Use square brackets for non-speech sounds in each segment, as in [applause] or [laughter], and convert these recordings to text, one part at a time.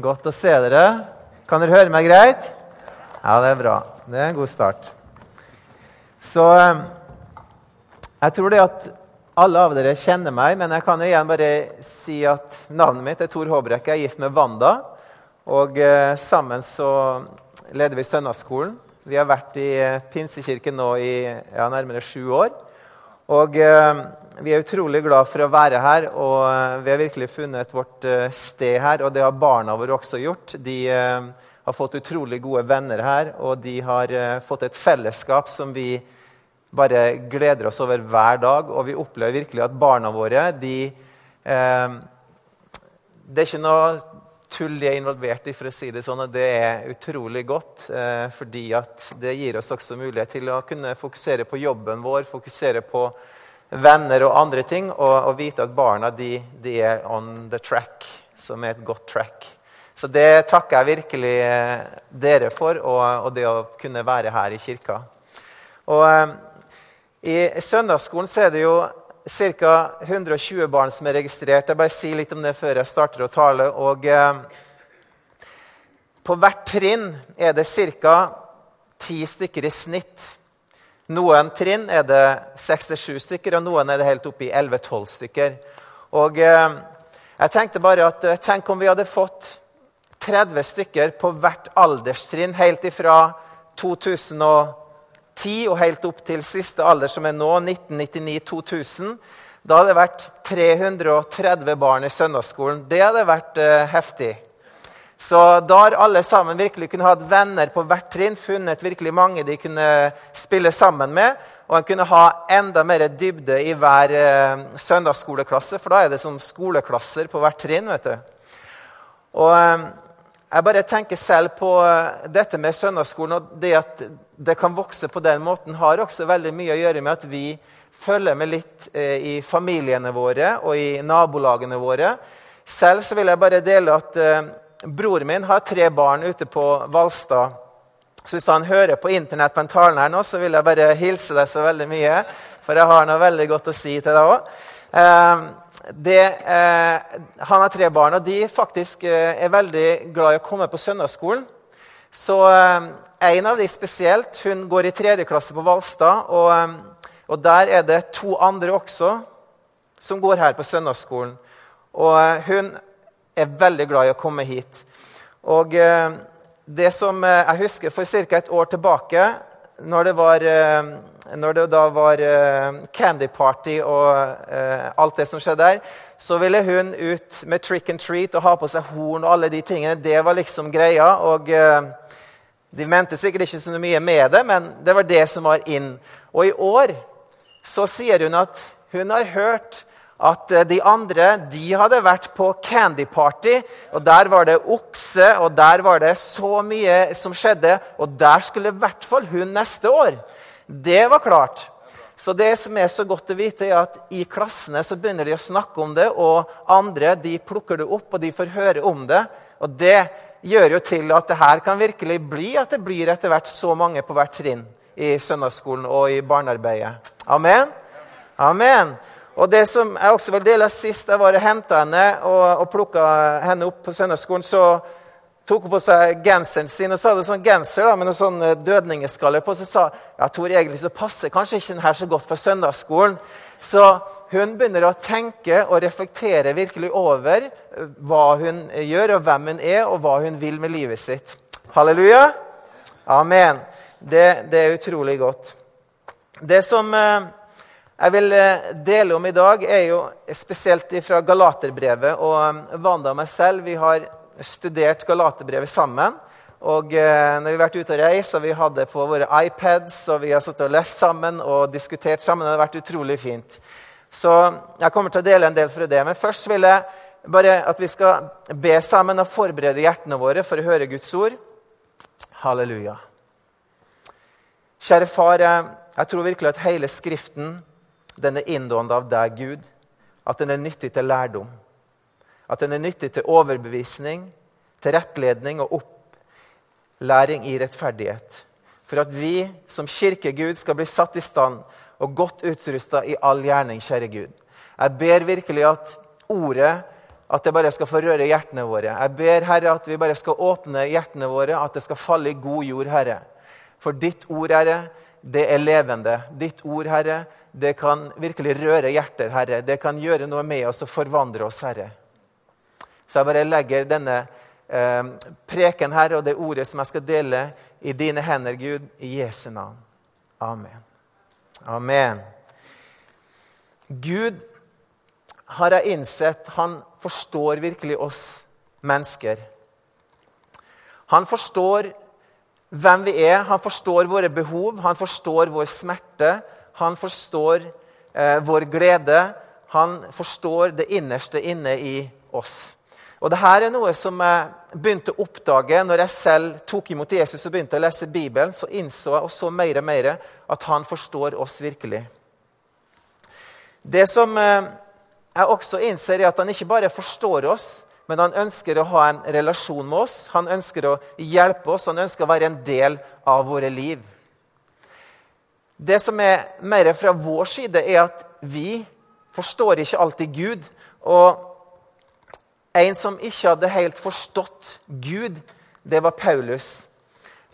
Godt å se dere. Kan dere høre meg greit? Ja, det er bra. Det er en god start. Så eh, jeg tror det at alle av dere kjenner meg, men jeg kan jo igjen bare si at navnet mitt er Tor Håbrekke. Jeg er gift med Wanda, og eh, sammen så leder vi søndagsskolen. Vi har vært i eh, Pinsekirken nå i ja, nærmere sju år. Og vi er utrolig glad for å være her, og eh, vi har virkelig funnet vårt eh, sted her. Og det har barna våre også gjort. De eh, har fått utrolig gode venner her, og de har fått et fellesskap som vi bare gleder oss over hver dag. Og vi opplever virkelig at barna våre de, eh, Det er ikke noe tull de er involvert i, for å si det sånn. Og det er utrolig godt, eh, fordi at det gir oss også mulighet til å kunne fokusere på jobben vår, fokusere på venner og andre ting, og, og vite at barna de, de, er on the track, som er et godt track. Så det takker jeg virkelig eh, dere for, og, og det å kunne være her i kirka. Og eh, I søndagsskolen så er det jo ca. 120 barn som er registrert. Jeg bare sier litt om det før jeg starter å tale. Og eh, på hvert trinn er det ca. ti stykker i snitt. Noen trinn er det 6-7 stykker, og noen er det helt oppe i 11-12 stykker. Og eh, jeg tenkte bare at eh, Tenk om vi hadde fått 30 stykker på hvert alderstrinn helt ifra 2010 og helt opp til siste alder, som er nå, 1999-2000. Da hadde det vært 330 barn i søndagsskolen. Det hadde vært eh, heftig. Så da har alle sammen virkelig kunne hatt venner på hvert trinn, funnet virkelig mange de kunne spille sammen med. Og en kunne ha enda mer dybde i hver eh, søndagsskoleklasse, for da er det som skoleklasser på hvert trinn. vet du. Og eh, jeg bare tenker selv på eh, dette med søndagsskolen, og det at det kan vokse på den måten, har også veldig mye å gjøre med at vi følger med litt i familiene våre og i nabolagene våre. Selv så vil jeg bare dele at eh, Bror min har tre barn ute på Valstad. Så hvis han hører på Internett på en talen her nå, så vil jeg bare hilse deg så veldig mye. For jeg har noe veldig godt å si til deg òg. Eh, eh, han har tre barn, og de faktisk eh, er veldig glad i å komme på søndagsskolen. Så eh, en av de spesielt, hun går i tredje klasse på Valstad. Og, eh, og der er det to andre også som går her på søndagsskolen. Og eh, hun er veldig glad i å komme hit. Og eh, det som eh, jeg husker for ca. et år tilbake, når det, var, eh, når det da var Candy Party og alt det som skjedde der, så ville hun ut med trick and treat og ha på seg horn og alle de tingene. Det var liksom greia. og De mente sikkert ikke så mye med det, men det var det som var inn. Og i år så sier hun at hun har hørt at eh, de andre de hadde vært på candyparty, og Der var det okse, og der var det så mye som skjedde. Og der skulle i hvert fall hun neste år. Det var klart. Så det som er så godt å vite, er at i klassene så begynner de å snakke om det, og andre de plukker det opp, og de får høre om det. Og det gjør jo til at det her kan virkelig bli at det blir etter hvert så mange på hvert trinn i søndagsskolen og i barnearbeidet. Amen? Amen. Og det som jeg også vil dele Sist jeg var og henta henne og, og plukka henne opp på søndagsskolen, så tok hun på seg genseren sin. og så hadde hun sånn genser da, med noen sånn dødningeskaller på. Så sa ja, Tor egentlig så passer kanskje ikke den her så godt for søndagsskolen. Så hun begynner å tenke og reflektere virkelig over hva hun gjør, og hvem hun er, og hva hun vil med livet sitt. Halleluja. Amen. Det, det er utrolig godt. Det som jeg vil dele om i dag, er jo spesielt fra Galaterbrevet. Og Wanda og meg selv vi har studert Galaterbrevet sammen. Og når vi har vært ute og reist, og vi hadde på våre iPads, og vi har satt og lest sammen og diskutert sammen, det har vært utrolig fint. Så jeg kommer til å dele en del fra det. Men først vil jeg bare at vi skal be sammen og forberede hjertene våre for å høre Guds ord. Halleluja. Kjære far, jeg tror virkelig at hele Skriften den er inndående av deg, Gud. At den er nyttig til lærdom. At den er nyttig til overbevisning, til rettledning og opplæring i rettferdighet. For at vi som kirkegud skal bli satt i stand og godt utrusta i all gjerning, kjære Gud. Jeg ber virkelig at ordet at det bare skal få røre hjertene våre. Jeg ber, Herre, at vi bare skal åpne hjertene våre, at det skal falle i god jord, Herre. For ditt ord, Herre, det er levende. Ditt ord, Herre, det kan virkelig røre hjerter, Herre. Det kan gjøre noe med oss og forvandle oss, Herre. Så jeg bare legger denne eh, preken her og det ordet som jeg skal dele, i dine hender, Gud, i Jesu navn. Amen. Amen. Gud har jeg innsett han forstår virkelig oss mennesker. Han forstår hvem vi er, han forstår våre behov, han forstår vår smerte. Han forstår eh, vår glede. Han forstår det innerste inne i oss. Og det her er noe som jeg begynte å oppdage når jeg selv tok imot Jesus og begynte å lese Bibelen. Så innså jeg og så mer og mer at han forstår oss virkelig. Det som eh, jeg også innser, er at han ikke bare forstår oss, men han ønsker å ha en relasjon med oss. Han ønsker å hjelpe oss, han ønsker å være en del av våre liv. Det som er mer fra vår side, er at vi forstår ikke alltid Gud. Og en som ikke hadde helt forstått Gud, det var Paulus.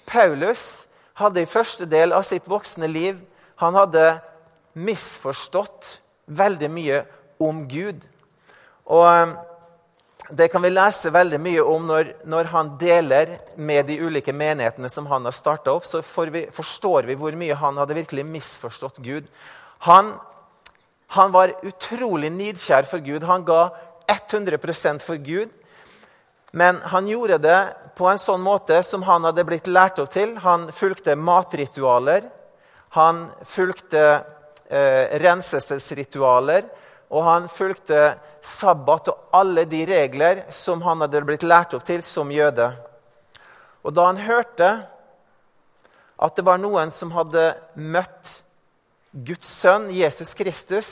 Paulus hadde i første del av sitt voksne liv han hadde misforstått veldig mye om Gud. Og Det kan vi lese veldig mye om når, når han deler med de ulike menighetene som han har starta opp. Så vi, forstår vi hvor mye han hadde virkelig misforstått Gud. Han, han var utrolig nidkjær for Gud. Han ga 100% for Gud. Men han gjorde det på en sånn måte som han hadde blitt lært opp til. Han fulgte matritualer. Han fulgte eh, renselsesritualer. Og han fulgte sabbat og alle de regler som han hadde blitt lært opp til som jøde. Og da han hørte at det var noen som hadde møtt Guds sønn, Jesus Kristus,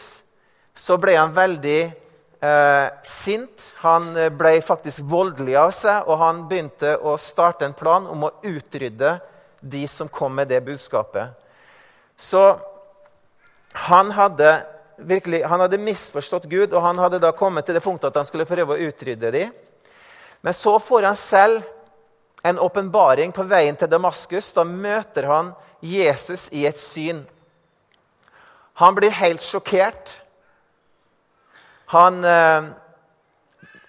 så ble han veldig eh, sint. Han eh, ble faktisk voldelig av seg, og han begynte å starte en plan om å utrydde de som kom med det budskapet. Så han hadde virkelig, han hadde misforstått Gud, og han hadde da kommet til det punktet at han skulle prøve å utrydde dem. Men så får han selv en åpenbaring på veien til Damaskus. Da møter han Jesus i et syn. Han blir helt sjokkert. Han, eh,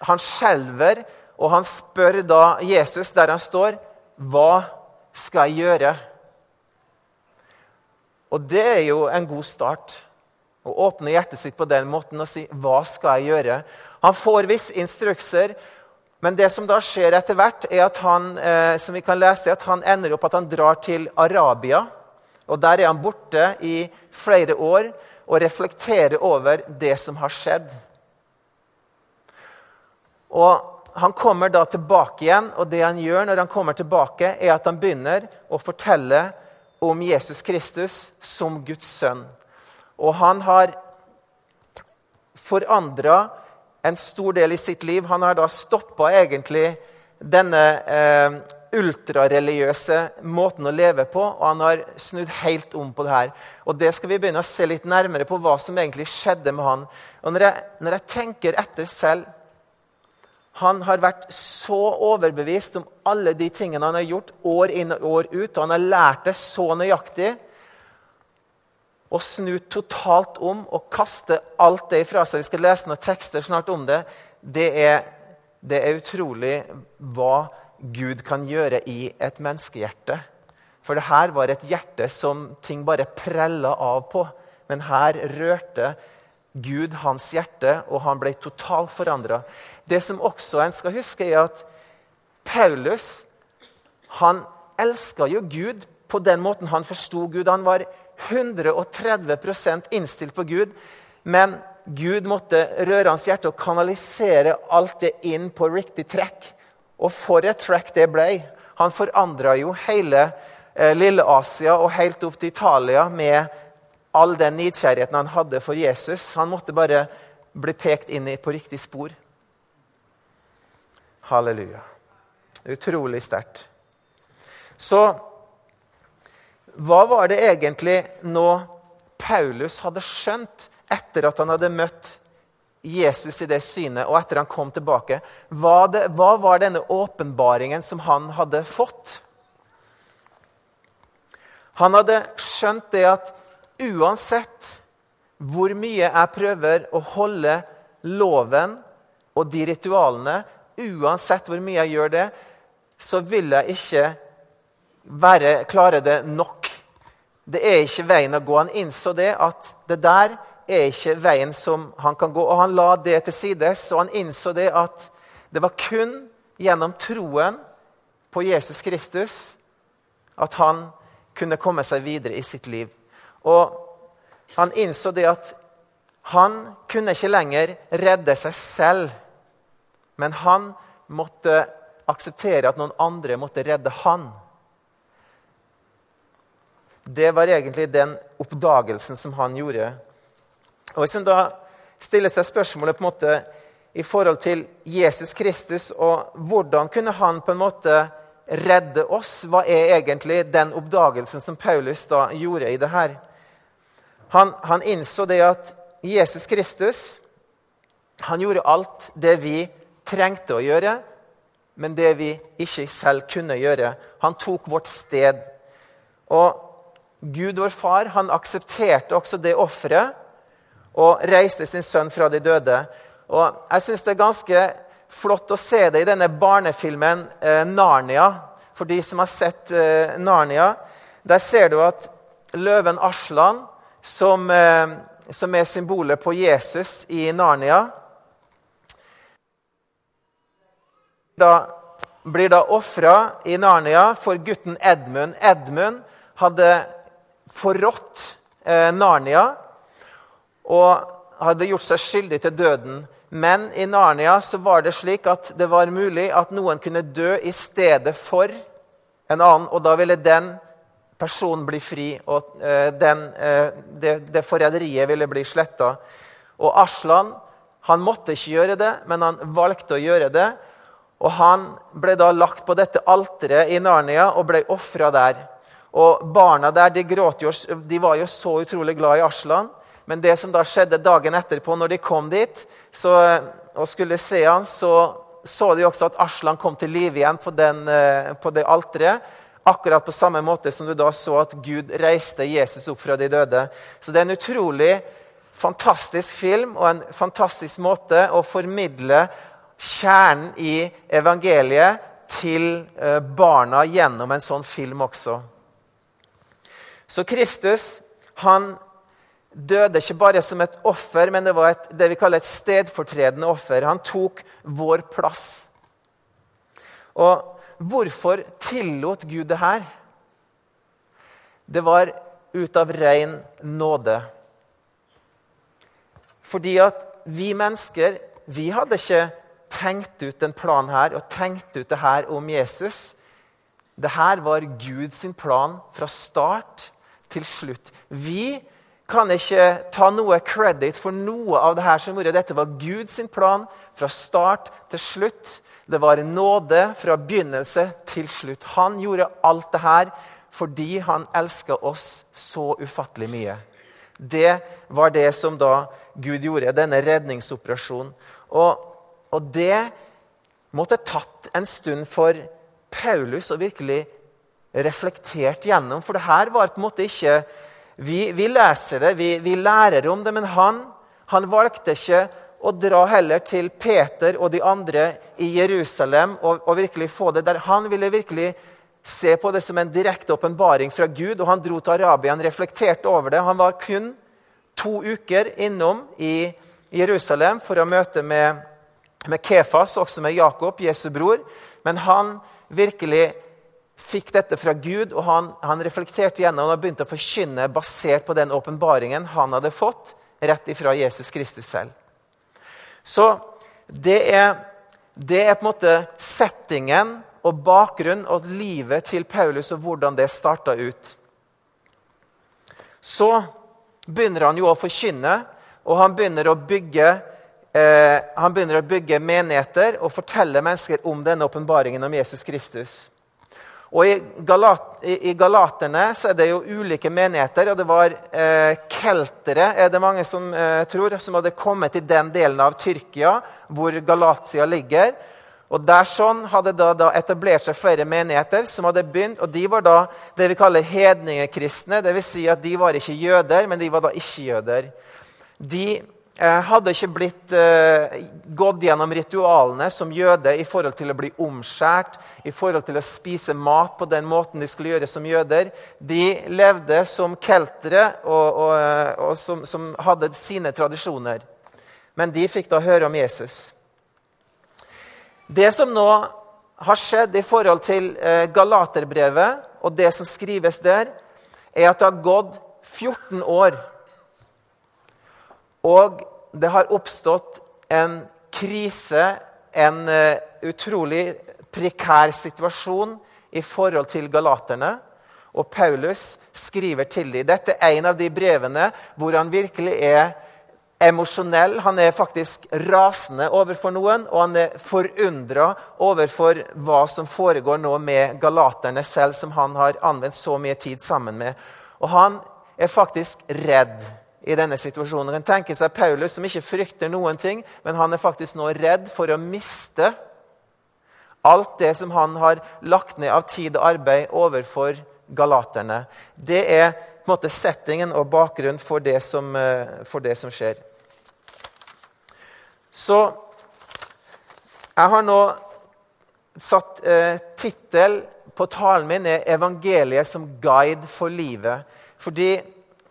han skjelver, og han spør da Jesus der han står, 'Hva skal jeg gjøre?' Og det er jo en god start. Å åpne hjertet sitt på den måten og si 'Hva skal jeg gjøre?' Han får visse instrukser, men det som da skjer etter hvert, er at han eh, som vi kan lese, at han ender opp at han drar til Arabia. og Der er han borte i flere år og reflekterer over det som har skjedd. Og Han kommer da tilbake igjen, og det han gjør når han kommer tilbake, er at han begynner å fortelle om Jesus Kristus som Guds sønn. Og han har forandra en stor del i sitt liv. Han har da stoppa egentlig denne eh, ultrareligiøse måten å leve på, og han har snudd helt om på det her. Og det skal vi begynne å se litt nærmere på hva som egentlig skjedde med han. Og når jeg, når jeg tenker etter selv han har vært så overbevist om alle de tingene han har gjort år inn og år ut. Og han har lært det så nøyaktig. Å snu totalt om og kaste alt det ifra seg. Vi skal lese noen tekster snart om det. Det er, det er utrolig hva Gud kan gjøre i et menneskehjerte. For det her var et hjerte som ting bare prella av på. Men her rørte Gud hans hjerte, og han ble totalt forandra. Det som også en skal huske, er at Paulus han elska jo Gud på den måten han forsto Gud. Han var 130% innstilt på Gud. Men Gud måtte røre hans hjerte og kanalisere alt det inn på riktig trekk. Og for et track det ble. Han forandra jo hele eh, Lille-Asia og helt opp til Italia med all den nidkjærheten han hadde for Jesus. Han måtte bare bli pekt inn på riktig spor. Halleluja. Utrolig sterkt. Så hva var det egentlig nå Paulus hadde skjønt etter at han hadde møtt Jesus i det synet, og etter han kom tilbake, hva, det, hva var denne åpenbaringen som han hadde fått? Han hadde skjønt det at uansett hvor mye jeg prøver å holde loven og de ritualene, uansett hvor mye jeg gjør det, så vil jeg ikke være, klare det nok. Det er ikke veien å gå. Han innså det at det der er ikke veien som han kan gå. Og han la det til sides, og han innså det at det var kun gjennom troen på Jesus Kristus at han kunne komme seg videre i sitt liv. Og han innså det at han kunne ikke lenger redde seg selv, men han måtte akseptere at noen andre måtte redde han. Det var egentlig den oppdagelsen som han gjorde. Og Hvis en da stiller seg spørsmålet på en måte i forhold til Jesus Kristus og hvordan kunne han på en måte redde oss, hva er egentlig den oppdagelsen som Paulus da gjorde i det her? Han, han innså det at Jesus Kristus han gjorde alt det vi trengte å gjøre, men det vi ikke selv kunne gjøre. Han tok vårt sted. Og Gud, vår far, han aksepterte også det offeret og reiste sin sønn fra de døde. Og Jeg syns det er ganske flott å se det i denne barnefilmen eh, 'Narnia'. For de som har sett eh, 'Narnia', der ser du at løven Aslan, som, eh, som er symbolet på Jesus i Narnia da, blir da ofra i Narnia for gutten Edmund. Edmund hadde forrådt eh, Narnia og hadde gjort seg skyldig til døden. Men i Narnia så var det slik at det var mulig at noen kunne dø i stedet for en annen, og da ville den personen bli fri, og eh, den, eh, det, det forræderiet ville bli sletta. Og Aslan han måtte ikke gjøre det, men han valgte å gjøre det. Og han ble da lagt på dette alteret i Narnia og ble ofra der. Og barna der de, jo, de var jo så utrolig glad i Aslan. Men det som da skjedde dagen etterpå, når de kom dit så, og skulle se han, så så de også at Aslan kom til live igjen på, den, eh, på det alteret. Akkurat på samme måte som du da så at Gud reiste Jesus opp fra de døde. Så det er en utrolig fantastisk film og en fantastisk måte å formidle kjernen i evangeliet til eh, barna gjennom en sånn film også. Så Kristus han døde ikke bare som et offer, men det var et, det vi kaller et stedfortredende offer. Han tok vår plass. Og hvorfor tillot Gud det her? Det var ut av ren nåde. Fordi at vi mennesker vi hadde ikke tenkt ut en plan her og tenkt ut det her om Jesus. Det her var Guds plan fra start til slutt. Vi kan ikke ta noe credit for noe av det her som gjorde. Dette var Guds plan fra start til slutt. Det var nåde fra begynnelse til slutt. Han gjorde alt det her fordi han elska oss så ufattelig mye. Det var det som da Gud gjorde, denne redningsoperasjonen. Og, og det måtte tatt en stund for Paulus å virkelig reflektert gjennom. For det her var på en måte ikke Vi, vi leser det, vi, vi, lærer om det, men han, han valgte ikke å dra heller til Peter og de andre i Jerusalem og, og, virkelig få det der. Han ville virkelig se på det som en direkte åpenbaring fra Gud, og han dro til Arabia. Han reflekterte over det. Han var kun to uker innom i Jerusalem for å møte med, med Kefas, også med Jakob, Jesu bror. Men han virkelig fikk dette fra Gud, og han, han reflekterte gjennom og begynte å forkynne basert på den åpenbaringen han hadde fått rett ifra Jesus Kristus selv. Så det er, det er på en måte settingen og bakgrunnen og livet til Paulus og hvordan det starta ut. Så begynner han jo å forkynne, og han begynner å bygge eh, han begynner å bygge menigheter og fortelle mennesker om denne åpenbaringen om Jesus Kristus. Og i, Galat, i, i Galaterne så er det jo ulike menigheter. og Det var eh, keltere, er det mange som eh, tror, som hadde kommet til den delen av Tyrkia hvor Galatia ligger. Og Der sånn hadde det da etablert seg flere menigheter som hadde begynt, og De var da det vi kaller hedningekristne. Dvs. Si at de var ikke jøder, men de var da ikke-jøder. De hadde ikke blitt eh, gått gjennom ritualene som jøde i forhold til å bli omskjært, i forhold til å spise mat på den måten de skulle gjøre som jøder. De levde som keltere og, og, eh, og som, som hadde sine tradisjoner. Men de fikk da høre om Jesus. Det som nå har skjedd i forhold til eh, Galaterbrevet og det som skrives der, er at det har gått 14 år. Og det har oppstått en krise, en eh, utrolig prekær situasjon i forhold til galaterne. Og Paulus skriver til dem. Dette er en av de brevene hvor han virkelig er emosjonell. Han er faktisk rasende overfor noen, og han er forundra overfor hva som foregår nå med galaterne selv, som han har anvendt så mye tid sammen med. Og han er faktisk redd i denne situasjonen. En tenker seg Paulus som ikke frykter noen ting, men han er faktisk nå redd for å miste alt det som han har lagt ned av tid og arbeid overfor galaterne. Det er på en måte settingen og bakgrunnen for det som, eh, for det som skjer. Så jeg har nå satt eh, tittel på talen min er 'Evangeliet som guide for livet'. Fordi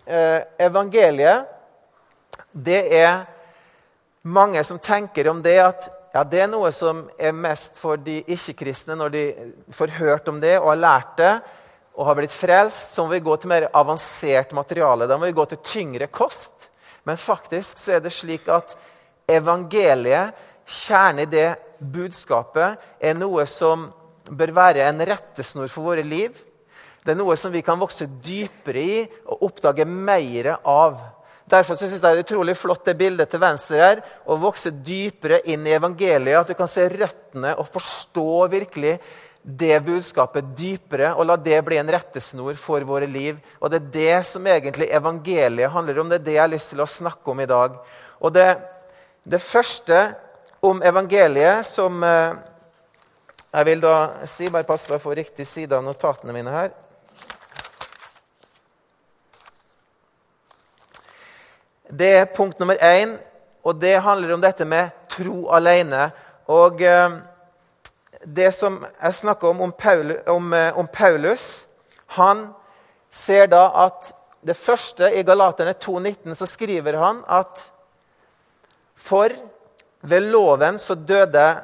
evangeliet, det er mange som tenker om det at ja, det er noe som er mest for de ikke-kristne når de får hørt om det og har lært det og har blitt frelst, så må vi gå til mer avansert materiale. Da må vi gå til tyngre kost. Men faktisk så er det slik at evangeliet, kjernen i det budskapet, er noe som bør være en rettesnor for våre liv. Det er noe som vi kan vokse dypere i og oppdage mer av. Derfor synes jeg det er utrolig flott det bildet til venstre her, å vokse dypere inn i evangeliet. At du kan se røttene og forstå virkelig det budskapet dypere og la det bli en rettesnor for våre liv. Og Det er det som egentlig evangeliet handler om. Det er det jeg har lyst til å snakke om i dag. Og Det, det første om evangeliet som eh, jeg vil da si Bare pass på å få riktig side av notatene mine her. Det er punkt nummer én, og det handler om dette med tro alene. Og... Eh, det som jeg snakker om om Paulus, om, eh, om Paulus, Han ser da at det første i Galaterne 2,19 så skriver han at For ved loven så døde jeg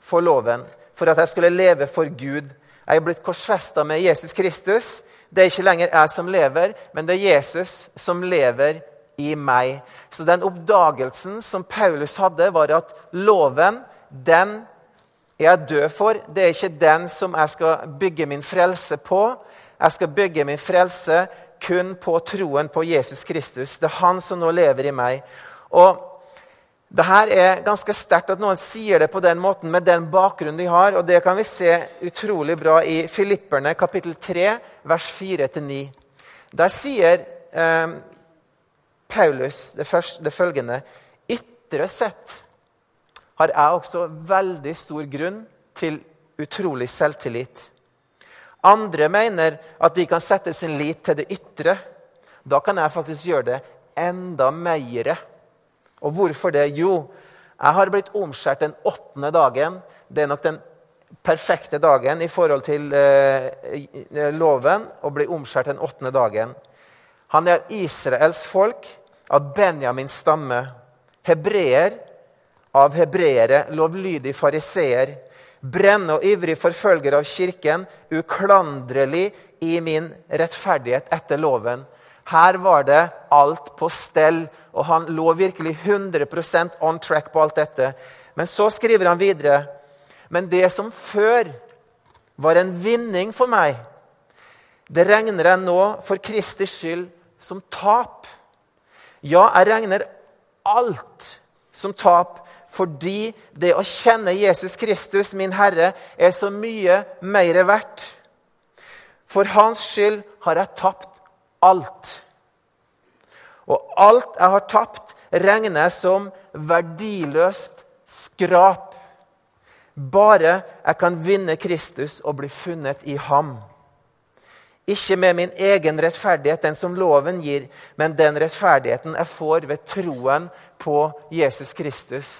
for loven, for at jeg skulle leve for Gud. Jeg er blitt korsfesta med Jesus Kristus. Det er ikke lenger jeg som lever, men det er Jesus som lever i meg. Så den oppdagelsen som Paulus hadde, var at loven, den er jeg død for. Det er ikke den som jeg skal bygge min frelse på. Jeg skal bygge min frelse kun på troen på Jesus Kristus. Det er han som nå lever i meg. Og det her er ganske sterkt at noen sier det på den måten med den bakgrunnen de har. og Det kan vi se utrolig bra i Filipperne kapittel 3, vers 4-9. Der sier eh, Paulus det, første, det følgende Ytre sett har jeg også veldig stor grunn til utrolig selvtillit. Andre mener at de kan sette sin lit til det ytre. Da kan jeg faktisk gjøre det enda mer. Og hvorfor det? Jo, jeg har blitt omskjært den åttende dagen. Det er nok den perfekte dagen i forhold til eh, loven å bli omskjært den åttende dagen. Han er Israels folk, av Benjamins stamme. Hebreer av hebreere, lovlydig fariseer, brenne og ivrig forfølger av kirken, uklandrelig i min rettferdighet etter loven. Her var det alt på stell, og han lå virkelig 100% on track på alt dette. Men så skriver han videre Men det som før var en vinning for meg, det regner jeg nå for Kristers skyld som tap. Ja, jeg regner alt som tap fordi det å kjenne Jesus Kristus, min Herre, er så mye mer verdt. For hans skyld har jeg tapt alt. Og alt jeg har tapt, regner jeg som verdiløst skrap. Bare jeg kan vinne Kristus og bli funnet i ham. Ikke med min egen rettferdighet, den som loven gir, men den rettferdigheten jeg får ved troen på Jesus Kristus.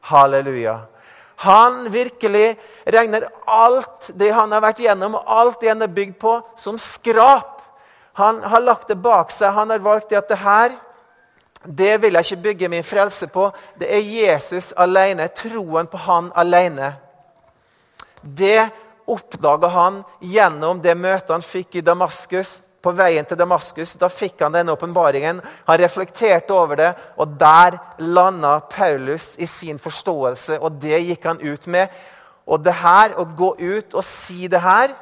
Halleluja. Han virkelig regner alt det han har vært gjennom, alt det han er bygd på, som skrap. Han har lagt det bak seg. Han har valgt at det her det vil jeg ikke bygge min frelse på. Det er Jesus alene, troen på han alene. Det oppdaga han gjennom det møtet han fikk i Damaskus. På veien til Damaskus da fikk han denne åpenbaringen. Han reflekterte over det, og der landa Paulus i sin forståelse. Og det gikk han ut med. Og det her, å gå ut og si det her,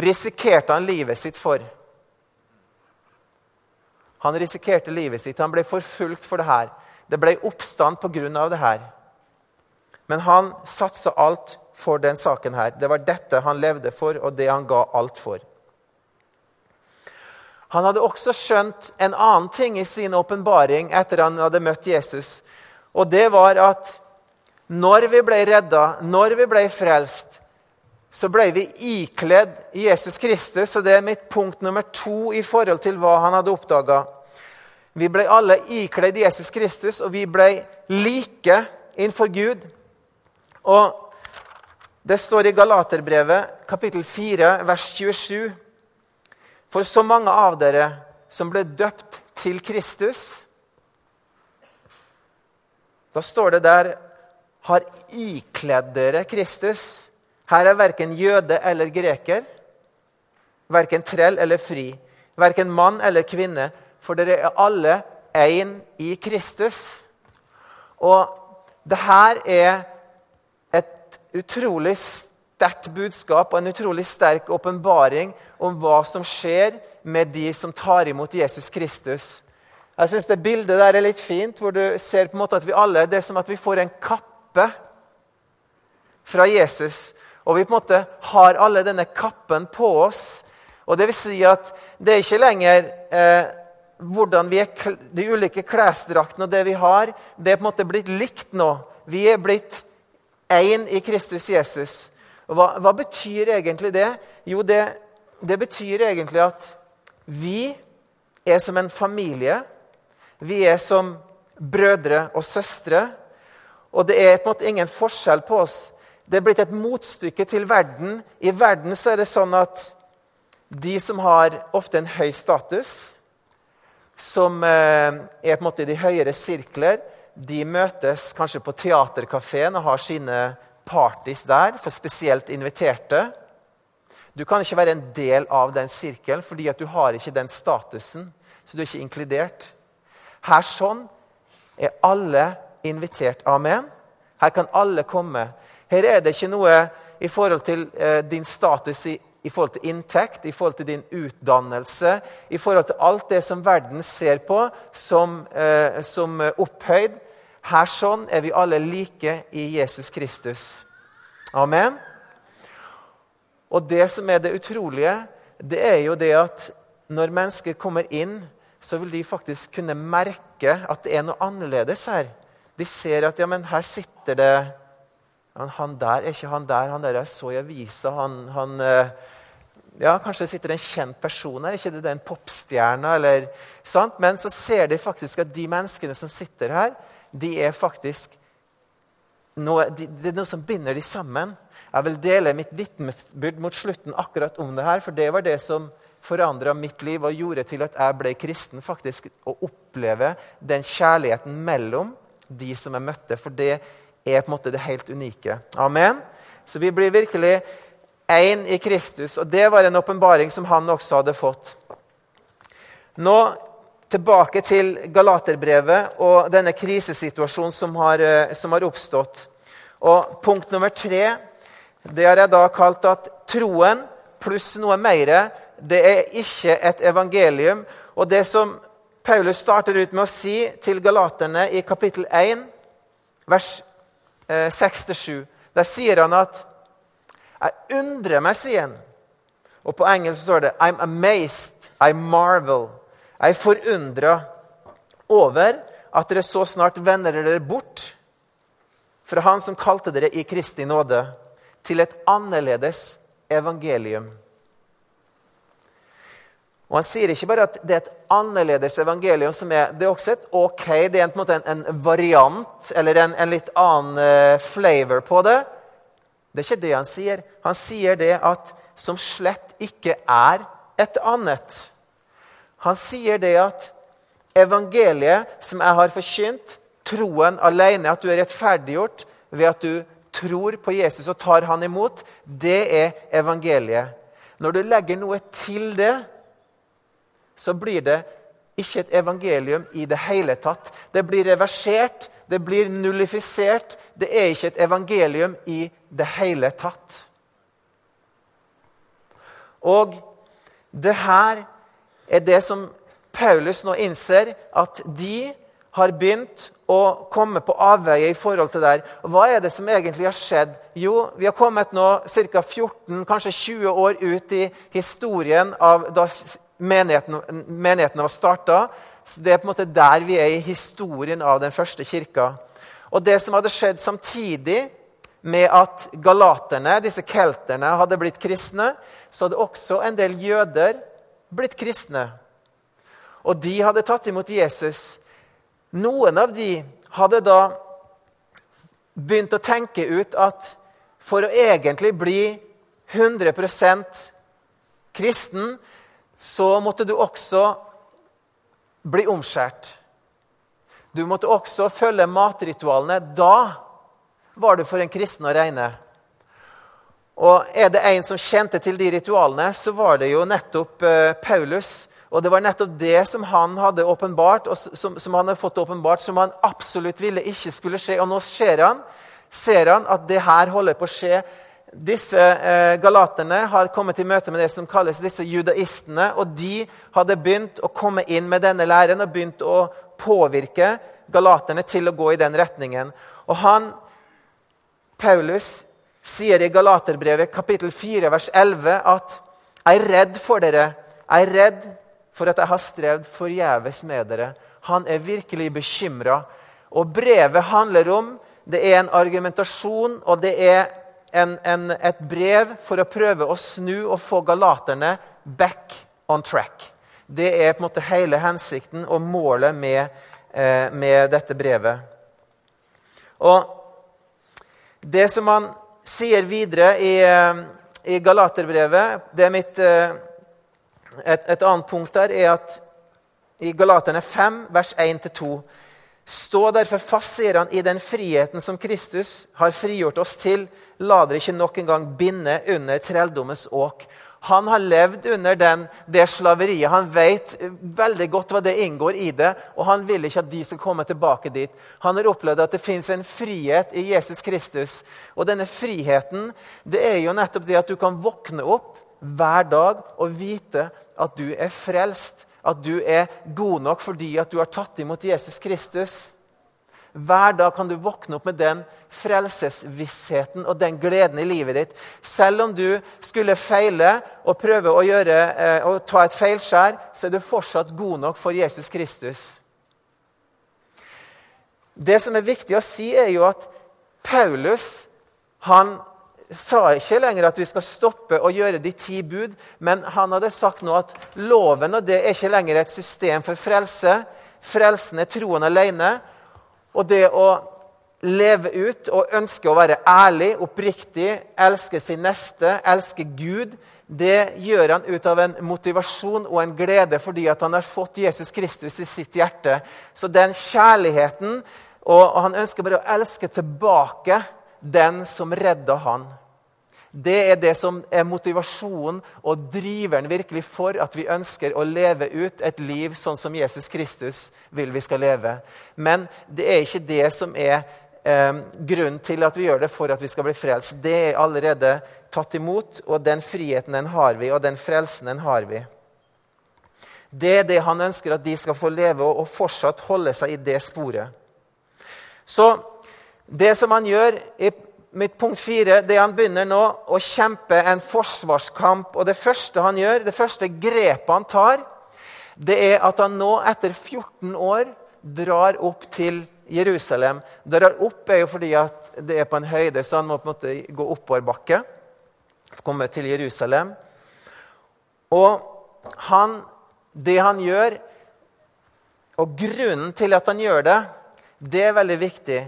risikerte han livet sitt for. Han risikerte livet sitt. Han ble forfulgt for det her. Det ble oppstand pga. det her. Men han satsa alt for den saken her. Det var dette han levde for, og det han ga alt for. Han hadde også skjønt en annen ting i sin åpenbaring etter han hadde møtt Jesus. Og det var at når vi ble redda, når vi ble frelst, så ble vi ikledd Jesus Kristus. Og det er mitt punkt nummer to i forhold til hva han hadde oppdaga. Vi ble alle ikledd Jesus Kristus, og vi ble like innenfor Gud. Og det står i Galaterbrevet, kapittel 4, vers 27. For så mange av dere som ble døpt til Kristus Da står det der har ikledd dere Kristus. Her er verken jøde eller greker, verken trell eller fri, verken mann eller kvinne, for dere er alle én i Kristus. Og det her er utrolig sterkt budskap og en utrolig sterk åpenbaring om hva som skjer med de som tar imot Jesus Kristus. Jeg synes Det bildet der er litt fint, hvor du ser på en måte at vi alle Det er som at vi får en kappe fra Jesus. Og vi på en måte har alle denne kappen på oss. Og det vil si at det er ikke lenger eh, hvordan vi er, de ulike klesdraktene og det vi har. Det er på en måte blitt likt nå. Vi er blitt én i Kristus Jesus. Og hva, hva, betyr egentlig det? Jo, det, det betyr egentlig at vi er som en familie. Vi er som brødre og søstre. Og det er på en måte ingen forskjell på oss. Det er blitt et motstykke til verden. I verden så er det sånn at de som har ofte en høy status, som eh, er på en måte i de høyere sirkler, de møtes kanskje på teaterkafeen og har sine parties der for spesielt inviterte. Du kan ikke være en del av den sirkelen fordi at du har ikke den statusen. Så du er ikke inkludert. Her sånn er alle invitert. Amen. Her kan alle komme. Her er det ikke noe i forhold til eh, din status i, i, forhold til inntekt, i forhold til din utdannelse, i forhold til alt det som verden ser på som, eh, som opphøyd. Her sånn er vi alle like i Jesus Kristus. Amen. Og det som er det utrolige, det er jo det at når mennesker kommer inn, så vil de faktisk kunne merke at det er noe annerledes her. De ser at ja, men her sitter det Han der er ikke han der. Han der jeg så i avisa. Han, han eh, ja, Kanskje det sitter en kjent person her. ikke det er en popstjerne? eller, sant? Men så ser de faktisk at de menneskene som sitter her, de er faktisk noe, de, Det er noe som binder de sammen. Jeg vil dele mitt vitnesbyrd mot slutten akkurat om det her, for det var det som forandra mitt liv og gjorde til at jeg ble kristen. faktisk, Å oppleve den kjærligheten mellom de som jeg møtte. For det er på en måte det helt unike. Amen. Så vi blir virkelig én i Kristus. Og det var en åpenbaring som han også hadde fått. Nå tilbake til Galaterbrevet og denne krisesituasjonen som har, eh, som har oppstått. Og Punkt nummer tre det har jeg da kalt at troen pluss noe mer, det er ikke et evangelium. Og det som Paulus starter ut med å si til galaterne i kapittel 1, vers 6-7, eh, der sier han at Jeg undrer meg, sier han, Og på engelsk står det I'm amazed, I marvel. Jeg er forundra over at dere så snart vender dere bort fra Han som kalte dere i Kristi nåde, til et annerledes evangelium. Og Han sier ikke bare at det er et annerledes evangelium, som er, det er også et ok, det er en, en, en variant eller en, en, litt annen uh, flavor på det. Det er ikke det han sier. Han sier det at som slett ikke er et annet. Han sier det at evangeliet som jeg har forkynt, troen alene, at du er rettferdiggjort ved at du tror på Jesus og tar han imot, det er evangeliet. Når du legger noe til det, så blir det ikke et evangelium i det hele tatt. Det blir reversert, det blir nullifisert. Det er ikke et evangelium i det hele tatt. Og det her er det som Paulus nå innser, at de har begynt å komme på avveie i forhold til der. Hva er det som egentlig har skjedd? Jo, vi har kommet nå ca. 14, kanskje 20 år ut i historien av da menigheten, menigheten var starta. Det er på en måte der vi er i historien av den første kirka. Og det som hadde skjedd samtidig med at galaterne, disse kelterne, hadde blitt kristne, så hadde også en del jøder blitt kristne. Og de hadde tatt imot Jesus. Noen av de hadde da begynt å tenke ut at for å egentlig bli 100% kristen, så måtte du også bli omskjært. Du måtte også følge matritualene. Da var du for en kristen å regne. Og er det en som kjente til de ritualene, så var det jo nettopp eh, Paulus. Og det var nettopp det som han hadde åpenbart, og som, som, han hadde fått åpenbart, som han absolutt ville ikke skulle skje. Og nå ser han, ser han at det her holder på å skje. Disse eh, galaterne har kommet i møte med det som kalles disse judaistene. Og de hadde begynt å komme inn med denne læren og begynt å påvirke galaterne til å gå i den retningen. Og han, Paulus sier i Galaterbrevet kapittel 4 vers 11 at jeg er redd for dere. Jeg er redd for at jeg har strevd forgjeves med dere. Han er virkelig bekymra. Og brevet handler om Det er en argumentasjon, og det er en, en, et brev for å prøve å snu og få galaterne back on track. Det er på en måte hele hensikten og målet med, eh, med dette brevet. Og det som man sier videre i, eh, i Galaterbrevet det er mitt, eh, et, et, annet punkt der er at i Galaterne 5, vers 1-2 Stå derfor fast, sier han, i den friheten som Kristus har frigjort oss til. La dere ikke nok en gang binde under trelldommens åk. Han har levd under den, det slaveriet. Han vet veldig godt hva det inngår i det, og han vil ikke at de skal komme tilbake dit. Han har opplevd at det fins en frihet i Jesus Kristus. Og denne friheten det er jo nettopp det at du kan våkne opp hver dag og vite at du er frelst. At du er god nok fordi at du har tatt imot Jesus Kristus. Hver dag kan du våkne opp med den frelsesvissheten og den gleden i livet ditt. Selv om du skulle feile og prøve å, gjøre, eh, å ta et feilskjær, så er du fortsatt god nok for Jesus Kristus. Det som er viktig å si, er jo at Paulus han sa ikke lenger at vi skal stoppe å gjøre de ti bud, men han hadde sagt nå at loven og det er ikke lenger et system for frelse. Frelsen er troen alene. Og det å leve ut og ønske å være ærlig, oppriktig, elske sin neste, elske Gud, det gjør han ut av en motivasjon og en glede fordi han har fått Jesus Kristus i sitt hjerte. Så den kjærligheten Og han ønsker bare å elske tilbake den som redda han. Det er det som er motivasjonen og driveren virkelig for at vi ønsker å leve ut et liv sånn som Jesus Kristus vil vi skal leve. Men det er ikke det som er eh, grunnen til at vi gjør det for at vi skal bli frelst. Det er allerede tatt imot, og den friheten den har vi, og den frelsen den har vi. Det er det han ønsker at de skal få leve og fortsatt holde seg i det sporet. Så det som han gjør i mitt punkt fire, det han begynner nå, å kjempe en forsvarskamp. Og det første han gjør, det første grepet han tar, det er at han nå, etter 14 år, drar opp til Jerusalem. Drar opp er jo fordi at det er på en høyde, så han må på en måte gå oppoverbakke. Komme til Jerusalem. Og han, det han gjør, og grunnen til at han gjør det, det er veldig viktig.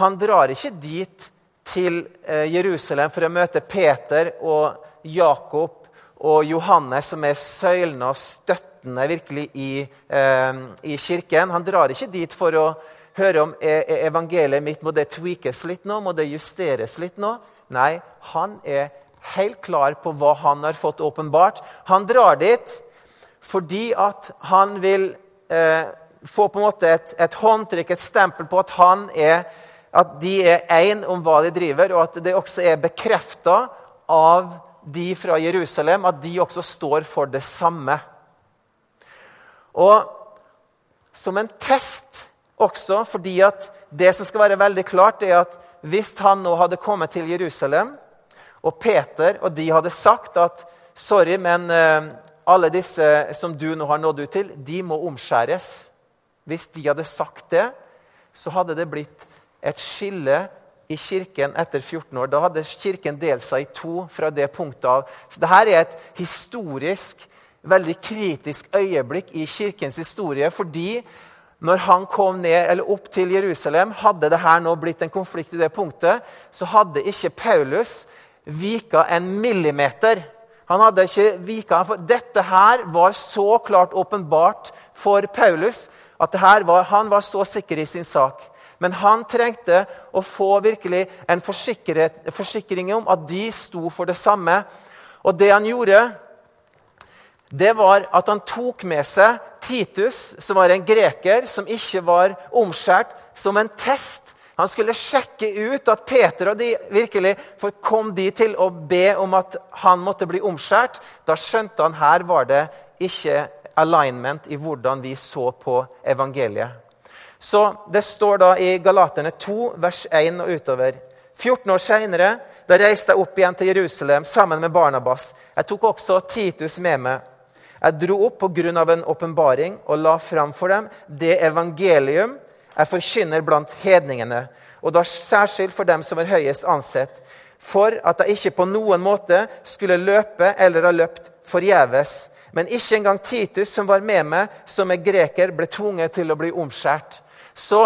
Han drar ikke dit til eh, Jerusalem for å møte Peter og Jakob og Johannes, som er søylene og støttene virkelig i, eh, i, kirken. Han drar ikke dit for å høre om evangeliet mitt må det tweakes litt nå, må det justeres litt nå. Nei, han er helt klar på hva han har fått åpenbart. Han drar dit fordi at han vil eh, få på en måte et, et håndtrykk, et stempel på at han er at de er én om hva de driver, og at det også er bekrefta av de fra Jerusalem at de også står for det samme. Og som en test også, fordi at det som skal være veldig klart, er at hvis han nå hadde kommet til Jerusalem, og Peter og de hadde sagt at sorry, men eh, alle disse som du nå har nådd ut til, de må omskjæres. Hvis de hadde sagt det, så hadde det blitt et skille i kirken etter 14 år. Da hadde kirken delt seg i to fra det punktet av. Så dette er et historisk, veldig kritisk øyeblikk i kirkens historie. Fordi når han kom ned, eller opp til Jerusalem, hadde det her nå blitt en konflikt i det punktet, så hadde ikke Paulus vika en millimeter. Han hadde ikke vika, for Dette her var så klart åpenbart for Paulus at var, han var så sikker i sin sak. Men han trengte å få virkelig en forsikring om at de sto for det samme. Og det han gjorde, det var at han tok med seg Titus, som var en greker som ikke var omskjært, som en test. Han skulle sjekke ut at Peter og de virkelig kom de til å be om at han måtte bli omskjært. Da skjønte han her var det ikke alignment i hvordan vi så på evangeliet. Så Det står da i Galaterne 2, vers 1 og utover. 14 år seinere reiste jeg opp igjen til Jerusalem sammen med Barnabas. Jeg tok også Titus med meg. Jeg dro opp pga. en åpenbaring og la fram for dem det evangelium jeg forkynner blant hedningene, og da særskilt for dem som er høyest ansett, for at jeg ikke på noen måte skulle løpe eller ha løpt forgjeves. Men ikke engang Titus, som var med meg, som er greker, ble tvunget til å bli omskjært. Så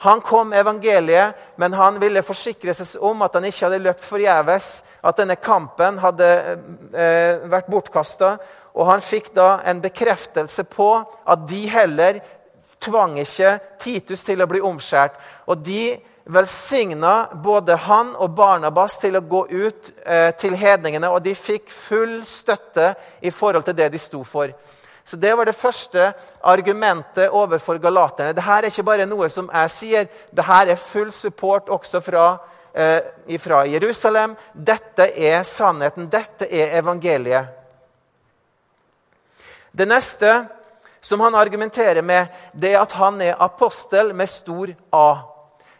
han kom med evangeliet, men han ville forsikre seg om at han ikke hadde løpt forgjeves, at denne kampen hadde eh, vært bortkasta. Og han fikk da en bekreftelse på at de heller tvang ikke Titus til å bli omskjært. Og de velsigna både han og Barnabas til å gå ut eh, til hedningene, og de fikk full støtte i forhold til det de sto for. Så Det var det første argumentet overfor galaterne. Dette er ikke bare noe som jeg sier. Dette er full support også fra, eh, fra Jerusalem. Dette er sannheten. Dette er evangeliet. Det neste som han argumenterer med, det er at han er apostel med stor A.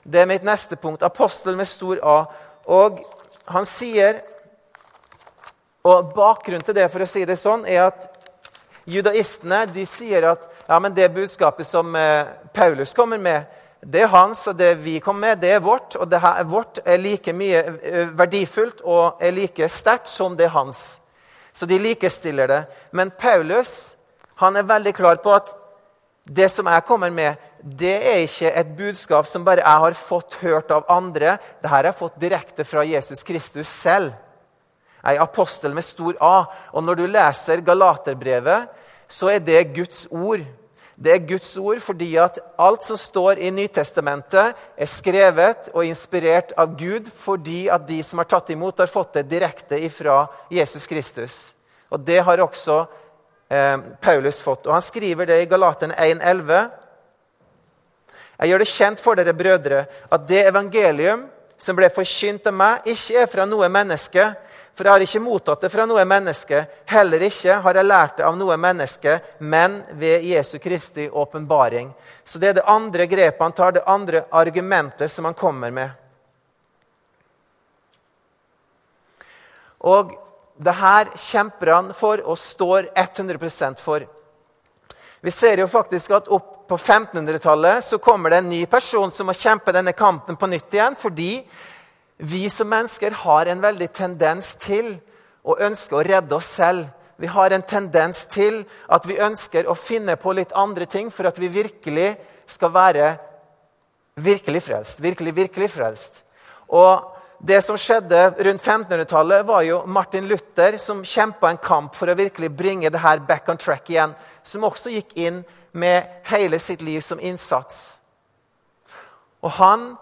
Det er mitt neste punkt. Apostel med stor A. Og han sier Og bakgrunnen til det for å si det sånn, er at Judaistene de sier at ja, men det budskapet som eh, Paulus kommer med, det er hans, og det vi kommer med, det er vårt. Og det her, vårt er like mye eh, verdifullt og er like sterkt som det er hans. Så de likestiller det. Men Paulus han er veldig klar på at det som jeg kommer med, det er ikke et budskap som bare jeg har fått hørt av andre. Dette har jeg fått direkte fra Jesus Kristus selv. Jeg er apostel med stor A. Og når du leser Galaterbrevet, så er det Guds ord. Det er Guds ord fordi at alt som står i Nytestamentet, er skrevet og inspirert av Gud fordi at de som har tatt imot, har fått det direkte ifra Jesus Kristus. Og det har også eh, Paulus fått. Og Han skriver det i Galaterne 1,11. Jeg gjør det kjent for dere, brødre, at det evangelium som ble forkynt av meg, ikke er fra noe menneske, for jeg har ikke mottatt det fra noe menneske. Heller ikke har jeg lært det av noe menneske, men ved Jesu Kristi åpenbaring. Så det er det andre grepet han tar, det andre argumentet som han kommer med. Og det her kjemper han for og står 100% for. Vi ser jo faktisk at opp på 1500-tallet så kommer det en ny person som må kjempe denne kampen på nytt igjen. Fordi vi som mennesker har en veldig tendens til å ønske å redde oss selv. Vi har en tendens til at vi ønsker å finne på litt andre ting for at vi virkelig skal være virkelig frelst. Virkelig, virkelig frelst. Og det som skjedde rundt 1500-tallet, var jo Martin Luther som kjempa en kamp for å virkelig bringe det her back on track igjen. Som også gikk inn med hele sitt liv som innsats. Og han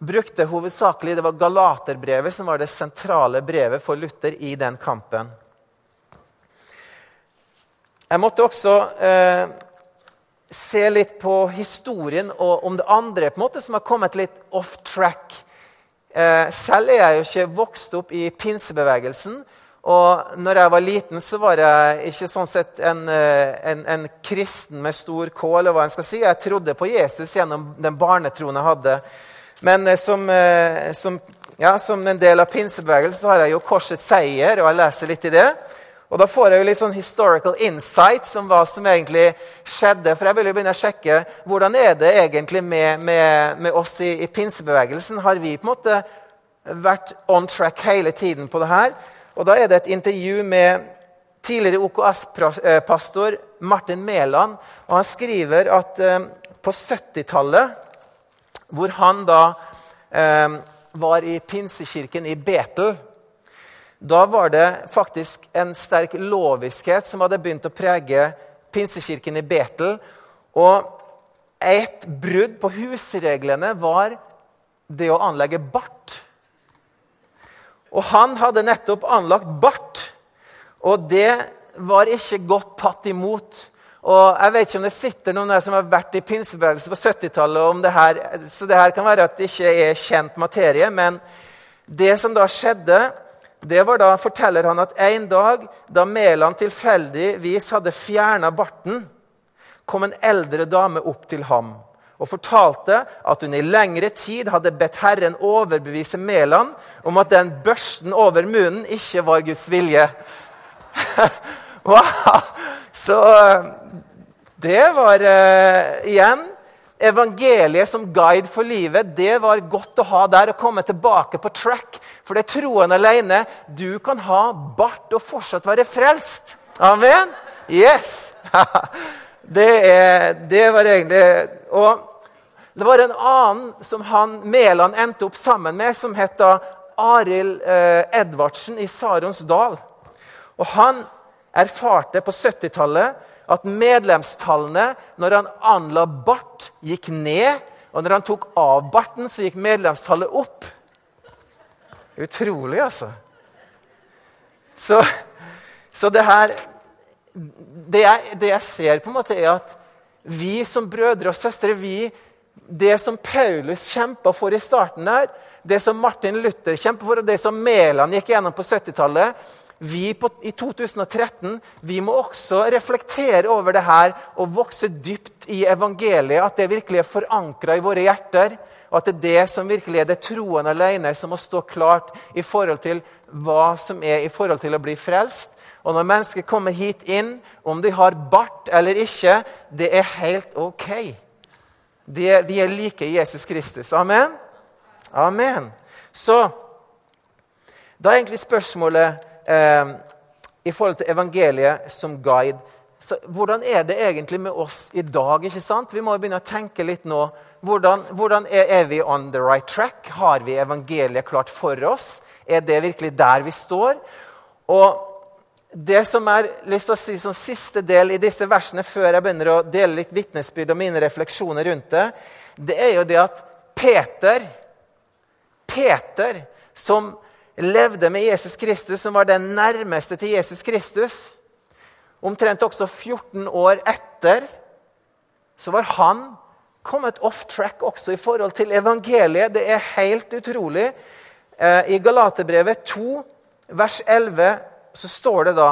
brukte hovedsakelig Det var Galaterbrevet som var det sentrale brevet for Luther i den kampen. Jeg måtte også eh, se litt på historien og om det andre på en måte som har kommet litt off track. Eh, selv er jeg jo ikke vokst opp i pinsebevegelsen. Og når jeg var liten, så var jeg ikke sånn sett en, eh, en, en, kristen med stor K. eller hva en skal si. Jeg trodde på Jesus gjennom den barnetroen jeg hadde. Men eh, som, eh, som, ja, som en del av pinsebevegelsen har jeg jo Korsets seier, og jeg leser litt i det. Og da får jeg jo litt sånn historical insights om hva som egentlig skjedde. For jeg vil jo begynne å sjekke hvordan er det egentlig med, med, med oss i, i pinsebevegelsen. Har vi på en måte vært on track hele tiden på det her? Og Da er det et intervju med tidligere OKS-pastor Martin Mæland. Og han skriver at eh, på 70-tallet, hvor han da eh, var i pinsekirken i Betel Da var det faktisk en sterk loviskhet som hadde begynt å prege pinsekirken i Betel. Og et brudd på husreglene var det å anlegge bart. Og han hadde nettopp anlagt bart, og det var ikke godt tatt imot. Og Jeg vet ikke om det sitter noen der som har vært i pinsebevegelsen på 70-tallet, så det her kan være at det ikke er kjent materie. Men det som da skjedde, det var da, forteller han at en dag da Mæland tilfeldigvis hadde fjerna barten, kom en eldre dame opp til ham og fortalte at hun i lengre tid hadde bedt Herren overbevise Mæland om at den børsten over munnen ikke var Guds vilje. [laughs] wow! Så det var uh, igjen Evangeliet som guide for livet, det var godt å ha der. Å komme tilbake på track. For det er troen alene. Du kan ha bart og fortsatt være frelst. Amen? Yes! [laughs] det, er, det var egentlig Og det var en annen som han Mæland endte opp sammen med, som het Arild eh, Edvardsen i Sarons dal. Og han erfarte på 70-tallet at medlemstallene når han anla bart, gikk ned. Og når han tok av barten, så gikk medlemstallet opp. Utrolig, altså. Så, så det her det jeg, det jeg, ser, på en måte er at vi som brødre og søstre vi det som Paulus kjempa for i starten der, det som Martin Luther kjempa for, og det som Mæland gikk gjennom på 70-tallet Vi på, i 2013 vi må også reflektere over det her og vokse dypt i evangeliet. At det virkelig er forankra i våre hjerter. Og at det er det som virkelig er det troen alene som må stå klart i forhold til hva som er i forhold til å bli frelst. Og når mennesker kommer hit inn, om de har bart eller ikke, det er helt ok. Det, vi er like Jesus Kristus. Amen? Amen. Så da er egentlig spørsmålet eh, i forhold til evangeliet som guide så Hvordan er det egentlig med oss i dag? ikke sant? Vi må begynne å tenke litt nå. Hvordan, hvordan er, er, vi on the right track? Har vi evangeliet klart for oss? Er det virkelig der vi står? Og det som er lyst til å si som siste del i disse versene, før jeg begynner å dele litt vitnesbyrd og mine refleksjoner rundt det, det er jo det at Peter, Peter som levde med Jesus Kristus, som var den nærmeste til Jesus Kristus Omtrent også 14 år etter så var han kommet off track også i forhold til evangeliet. Det er helt utrolig. Eh, I Galaterbrevet 2, vers 11 så står det da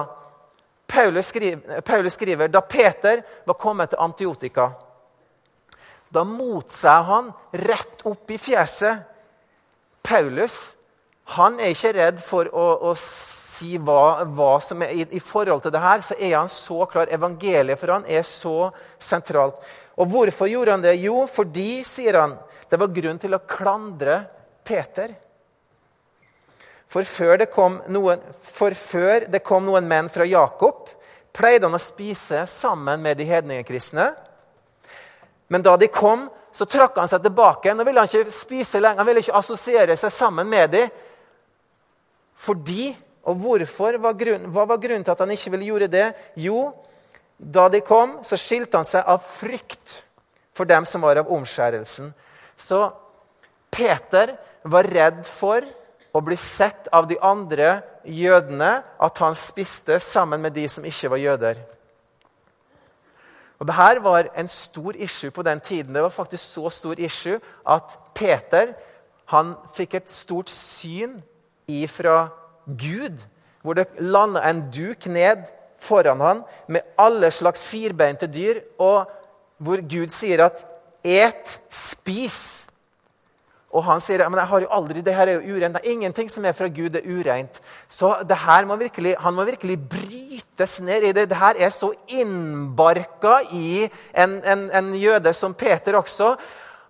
Paulus skriver, Paulus skriver da Peter var kommet til Antiotika. Da motsa han rett opp i fjeset. Paulus Han er ikke redd for å, å si hva, hva, som er i, i, forhold til det her. Så er han så klar. Evangeliet for han er så sentralt. Og hvorfor gjorde han det? Jo, fordi, sier han, det var grunn til å klandre Peter. For før det kom noen, det kom noen menn fra Jakob, pleide han å spise sammen med de hedningekristne. Men da de kom, så trakk han seg tilbake. Nå ville han ikke spise lenger, han ville ikke assosiere seg sammen med dem. Fordi og hvorfor? Hva, grunn, hva var grunnen til at han ikke ville gjøre det? Jo, da de kom, så skilte han seg av frykt for dem som var av omskjærelsen. Så Peter var redd for å bli sett av de andre jødene at han spiste sammen med de som ikke var jøder. Og Dette var en stor issue på den tiden. Det var faktisk så stor issue at Peter han fikk et stort syn ifra Gud, hvor det landa en duk ned foran han med alle slags firbeinte dyr, og hvor Gud sier at 'et, spis'. Og han sier men jeg har jo aldri, det her er jo urent. Det er ingenting som er fra Gud, det er ureint. Så det her må virkelig, han må virkelig brytes ned i det. Det her er så innbarka i en, en, en jøde som Peter også,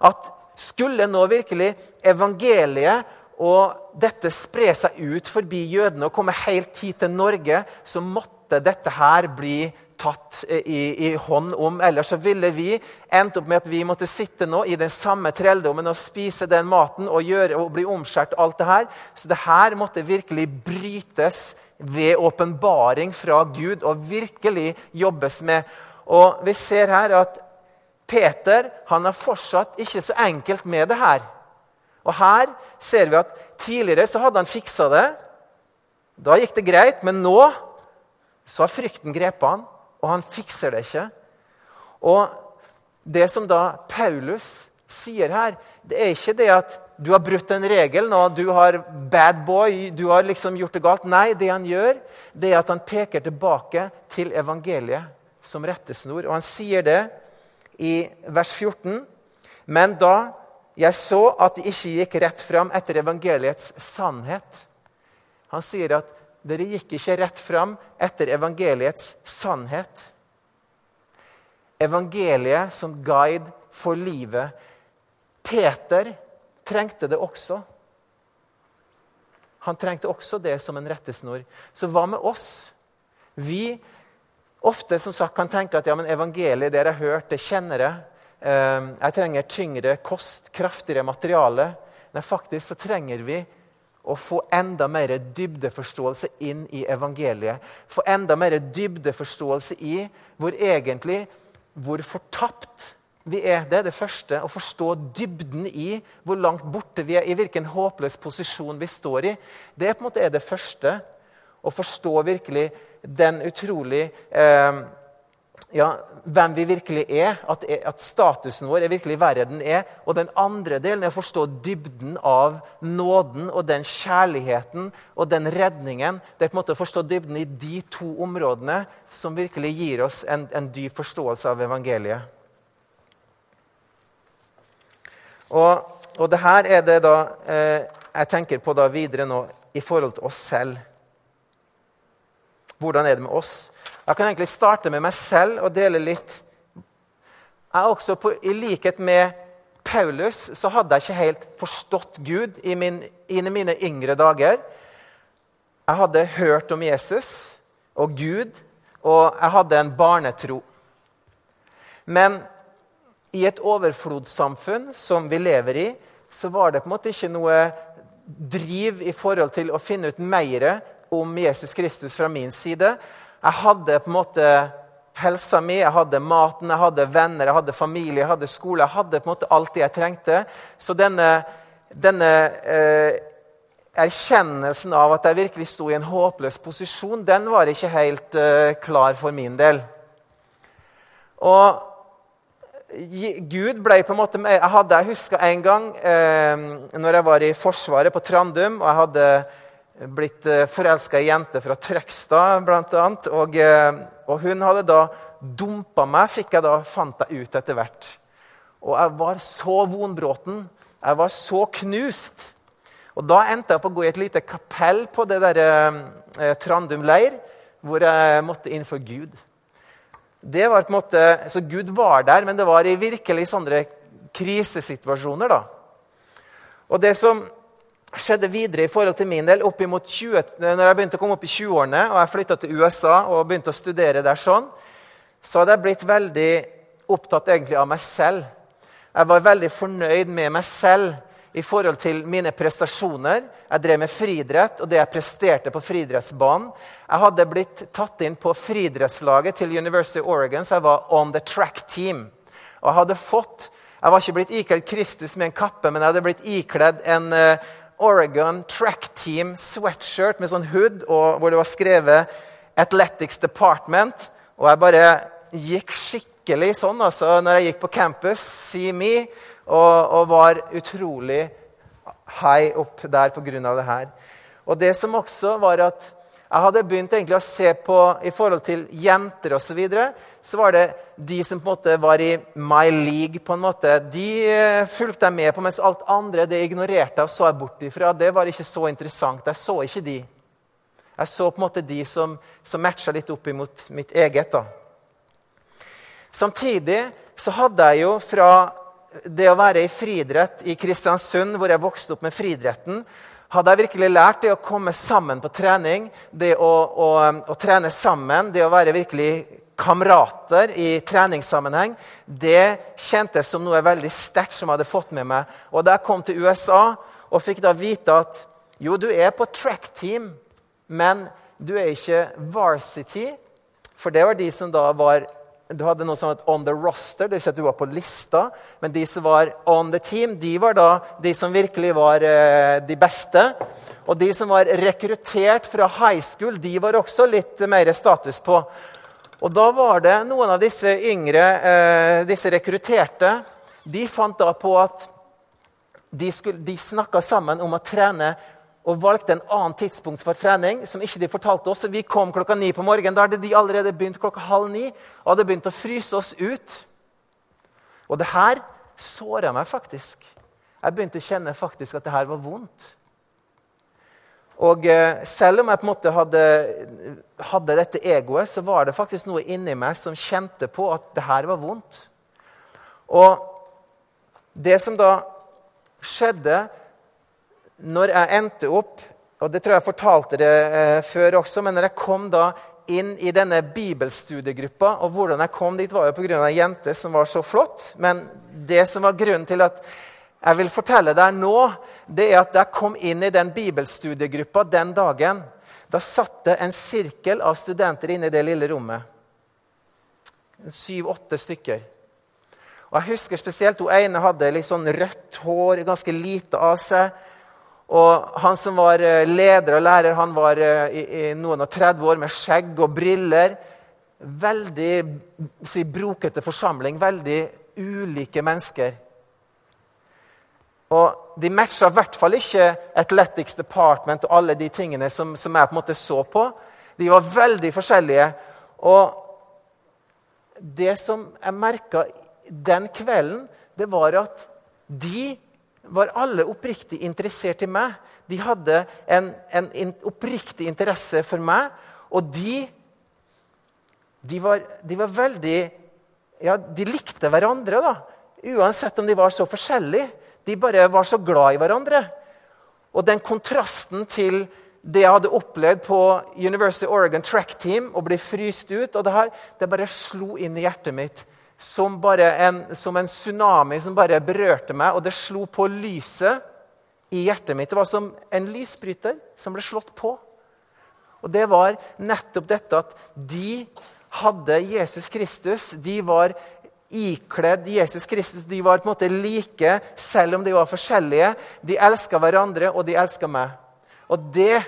at skulle nå virkelig evangeliet og dette spre seg ut forbi jødene og komme helt hit til Norge, så måtte dette her bli tatt i, i, hånd om. Ellers så ville vi endt opp med at vi måtte sitte nå i den samme trelldommen og spise den maten og, gjøre, og bli omskjært. alt det her. Så det her måtte virkelig brytes ved åpenbaring fra Gud og virkelig jobbes med. Og vi ser her at Peter han har fortsatt ikke så enkelt med det her. Og her ser vi at tidligere så hadde han fiksa det. Da gikk det greit, men nå så har frykten grepet han, og han fikser det ikke. Og det som da Paulus sier her, det er ikke det at du har brutt en regel nå, du har bad boy, du har liksom gjort det galt. Nei, det han gjør, det er at han peker tilbake til evangeliet som rettesnor. Og han sier det i vers 14. Men da jeg så at de ikke gikk rett fram etter evangeliets sannhet. Han sier at dere gikk ikke rett fram etter evangeliets sannhet. Evangeliet som guide for livet. Peter trengte det også. Han trengte også det som en rettesnor. Så hva med oss? Vi ofte som sagt kan tenke at ja, men evangeliet, det jeg har hørt, det kjenner jeg. Ehm, jeg trenger tyngre kost, kraftigere materiale. Nei, faktisk så trenger vi å få enda mer dybdeforståelse inn i evangeliet. Få enda mer dybdeforståelse i hvor egentlig hvor fortapt vi er. Det er det første. Å forstå dybden i hvor langt borte vi er, i hvilken håpløs posisjon vi står i. Det er på en måte det første. Å forstå virkelig den utrolig eh, ja, hvem vi virkelig er, at, at, statusen vår er virkelig verre den er. Og den andre delen er å forstå dybden av nåden og den kjærligheten og den redningen. Det er på en måte å forstå dybden i de to områdene som virkelig gir oss en, en dyp forståelse av evangeliet. Og, og det her er det da eh, jeg tenker på da videre nå i forhold til oss selv. Hvordan er det med oss? Jeg kan egentlig starte med meg selv og dele litt. Jeg også på, I likhet med Paulus så hadde jeg ikke helt forstått Gud i, min, i mine yngre dager. Jeg hadde hørt om Jesus og Gud, og jeg hadde en barnetro. Men i et overflodssamfunn som vi lever i, så var det på en måte ikke noe driv i forhold til å finne ut mer om Jesus Kristus fra min side. Jeg hadde på en måte helsa mi, jeg hadde maten, jeg hadde venner, jeg hadde familie, jeg hadde skole. Jeg hadde på en måte alt det jeg trengte. Så denne, denne eh, erkjennelsen av at jeg virkelig sto i en håpløs posisjon, den var ikke helt eh, klar for min del. Og Gud ble på en måte Jeg, hadde, jeg husker en gang eh, når jeg var i Forsvaret på Trandum. og jeg hadde blitt eh, forelska i ei jente fra Trøgstad, bl.a. Og, eh, og hun hadde da dumpa meg, fikk jeg da, fant jeg ut etter hvert. Og jeg var så vonbråten. Jeg var så knust. Og Da endte jeg på å gå i et lite kapell på det der, eh, Trandum leir, hvor jeg måtte inn for Gud. Det var på en måte, Så Gud var der, men det var i virkelig sånne krisesituasjoner. da. Og det som skjedde videre i forhold til min del, opp imot 20, når jeg begynte å komme opp i 20-årene og jeg flytta til USA og begynte å studere der sånn, så hadde jeg blitt veldig opptatt egentlig av meg selv. Jeg var veldig fornøyd med meg selv i forhold til mine prestasjoner. Jeg drev med friidrett og det jeg presterte på friidrettsbanen. Jeg hadde blitt tatt inn på friidrettslaget til University of Oregon, så jeg var on the track team. Og jeg hadde fått jeg var ikke blitt ikledd Kristus med en kappe, men jeg hadde blitt ikledd en uh, Oregon Track Team sweatshirt med sånn hood og, hvor det var skrevet 'Athletics Department'. Og jeg bare gikk skikkelig sånn altså, når jeg gikk på campus, see me, og, og var utrolig high opp der pga. det her. Og det som også var at jeg hadde begynt egentlig å se på i forhold til jenter osv. Så, videre, så var det de som på en måte var i my league. på en måte, De eh, fulgte jeg med på, mens alt andre det ignorerte og så jeg bort ifra. Det var ikke så interessant. Jeg så ikke de. Jeg så på en måte de som, som matcha litt opp imot mitt eget. da. Samtidig så hadde jeg jo fra det å være i friidrett i Kristiansund, hvor jeg vokste opp med friidretten, hadde jeg virkelig lært det å komme sammen på trening, det å, å, å trene sammen, det å være virkelig kamerater i treningssammenheng, det kjentes som noe veldig sterkt som jeg hadde fått med meg. Og Da jeg kom til USA og fikk da vite at jo, du er på track team, men du er ikke varsity, for det var de som da var du hadde noe som het on the roster, vil si at du var på lista. Men de som var on the team, de var da de som virkelig var eh, de beste. Og de som var rekruttert fra high school, de var også litt mer status på. Og da var det noen av disse yngre, eh, disse rekrutterte, de fant da på at de, skulle, de snakka sammen om å trene og valgte en annen tidspunkt for trening. som ikke de fortalte oss. Vi kom klokka ni på morgenen. Da hadde de allerede begynt klokka halv ni og hadde begynt å fryse oss ut. Og det her såra meg faktisk. Jeg begynte å kjenne faktisk at det her var vondt. Og eh, selv om jeg på en måte hadde, hadde, dette egoet, så var det faktisk noe inni meg som kjente på at det her var vondt. Og det som da skjedde, når jeg endte opp og Det tror jeg jeg fortalte det eh, før også, men når jeg kom da inn i denne bibelstudiegruppa og Hvordan jeg kom dit, var jo pga. ei jente som var så flott. Men det som var grunnen til at jeg vil fortelle deg nå, det er at jeg kom inn i den bibelstudiegruppa den dagen, da satt det en sirkel av studenter inne i det lille rommet. Syv-åtte stykker. Og Jeg husker spesielt hun ene hadde litt sånn rødt hår, ganske lite av seg. Og han som var eh, leder og lærer, han var eh, i, i noen og 30 år med skjegg og briller. Veldig si, brokete forsamling. Veldig ulike mennesker. Og de matcha i hvert fall ikke Athletics Department og alle de tingene som, som jeg på en måte så på. De var veldig forskjellige. Og det som jeg merka den kvelden, det var at de var alle oppriktig interessert i meg. De hadde en, en, en oppriktig interesse for meg. Og de, de, var, de var veldig Ja, de likte hverandre, da. Uansett om de var så forskjellige. De bare var så glad i hverandre. Og den kontrasten til det jeg hadde opplevd på University of Oregon Track Team, å bli fryst ut og det her, det bare slo inn i hjertet mitt som, en, som en tsunami som bare berørte meg, og det slo på lyset i hjertet mitt. Det var som en lysbryter som ble slått på. Og det var nettopp dette at de hadde Jesus Kristus. De var ikledd Jesus Kristus. De var på en måte like, selv om de var forskjellige. De elska hverandre, og de elska meg. Og det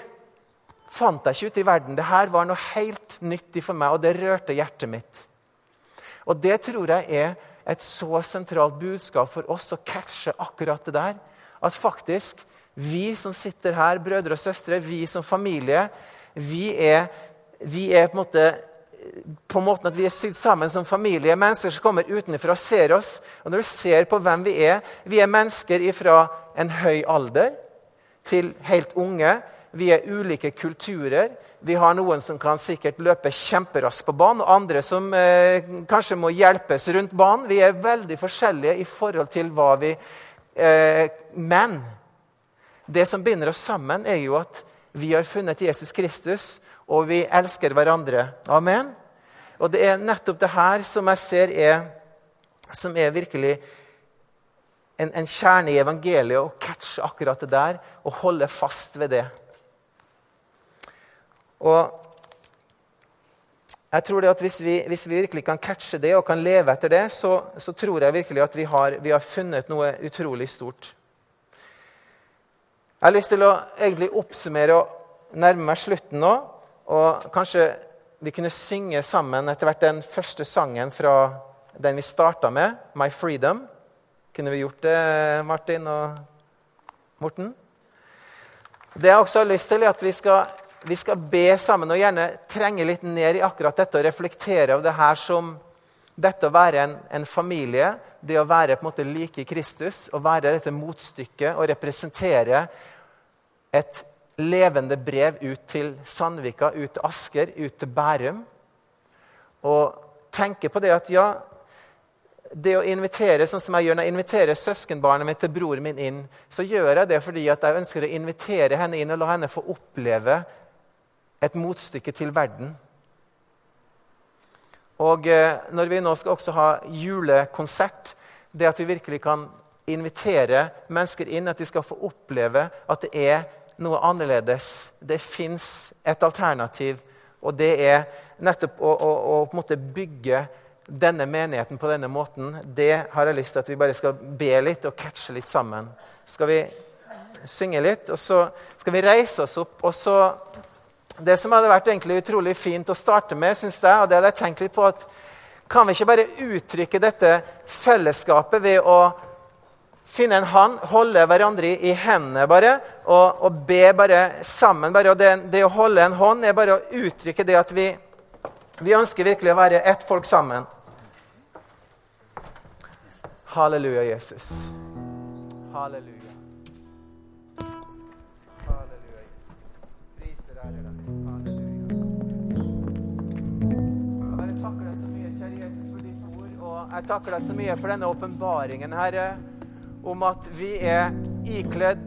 fant jeg ikke ute i verden. Dette var noe helt nyttig for meg, og det rørte hjertet mitt. Og det tror jeg er et så sentralt budskap for oss å catche akkurat det der. At faktisk vi som sitter her, brødre og søstre, vi som familie, vi er, vi er på en måte på måten at vi er sydd sammen som familie. Mennesker som kommer utenfra ser oss. Og når du ser på hvem vi er Vi er mennesker fra en høy alder til helt unge. Vi er ulike kulturer. Vi har noen som kan sikkert løpe kjemperaskt på banen, og andre som eh, kanskje må hjelpes rundt banen. Vi er veldig forskjellige i forhold til hva vi eh, Men det som binder oss sammen, er jo at vi har funnet Jesus Kristus, og vi elsker hverandre. Amen. Og det er nettopp det her som jeg ser er, som er virkelig en, en kjerne i evangeliet, å catche akkurat det der og holde fast ved det. Og jeg tror det at hvis vi, hvis vi, virkelig kan catche det og kan leve etter det, så, så tror jeg virkelig at vi har, vi har, funnet noe utrolig stort. Jeg har lyst til å egentlig oppsummere og nærme meg slutten nå. Og kanskje vi kunne synge sammen etter hvert den første sangen fra den vi starta med, 'My Freedom'. Kunne vi gjort det, Martin og Morten? Det jeg også har lyst til, er at vi skal vi skal be sammen og gjerne trenge litt ned i akkurat dette og reflektere over det her som dette å være en, en familie, det å være på en måte like Kristus, å være dette motstykket og representere et levende brev ut til Sandvika, ut til Asker, ut til Bærum. Og tenke på det at ja, det å invitere, sånn som jeg gjør når jeg inviterer søskenbarnet mitt til broren min inn, så gjør jeg det fordi at jeg ønsker å invitere henne inn og la henne få oppleve et motstykke til verden. Og eh, når vi nå skal også ha julekonsert, det at vi virkelig kan invitere mennesker inn, at de skal få oppleve at det er noe annerledes. Det fins et alternativ, og det er nettopp å, å, å på en måte bygge denne menigheten på denne måten. Det har jeg lyst til at vi bare skal be litt og catche litt sammen. Skal vi synge litt, og så skal vi reise oss opp, og så det som hadde vært egentlig utrolig fint å starte med, synes jeg, og det hadde jeg tenkt litt på at Kan vi ikke bare uttrykke dette fellesskapet ved å finne en hånd, holde hverandre i, hendene bare, og, og, be bare sammen? Bare, det, det, å holde en hånd er bare å uttrykke det at vi, vi ønsker virkelig å være ett folk sammen. Halleluja, Jesus. Halleluja. Jeg takker deg så mye for denne åpenbaringen, Herre, om at vi er ikledd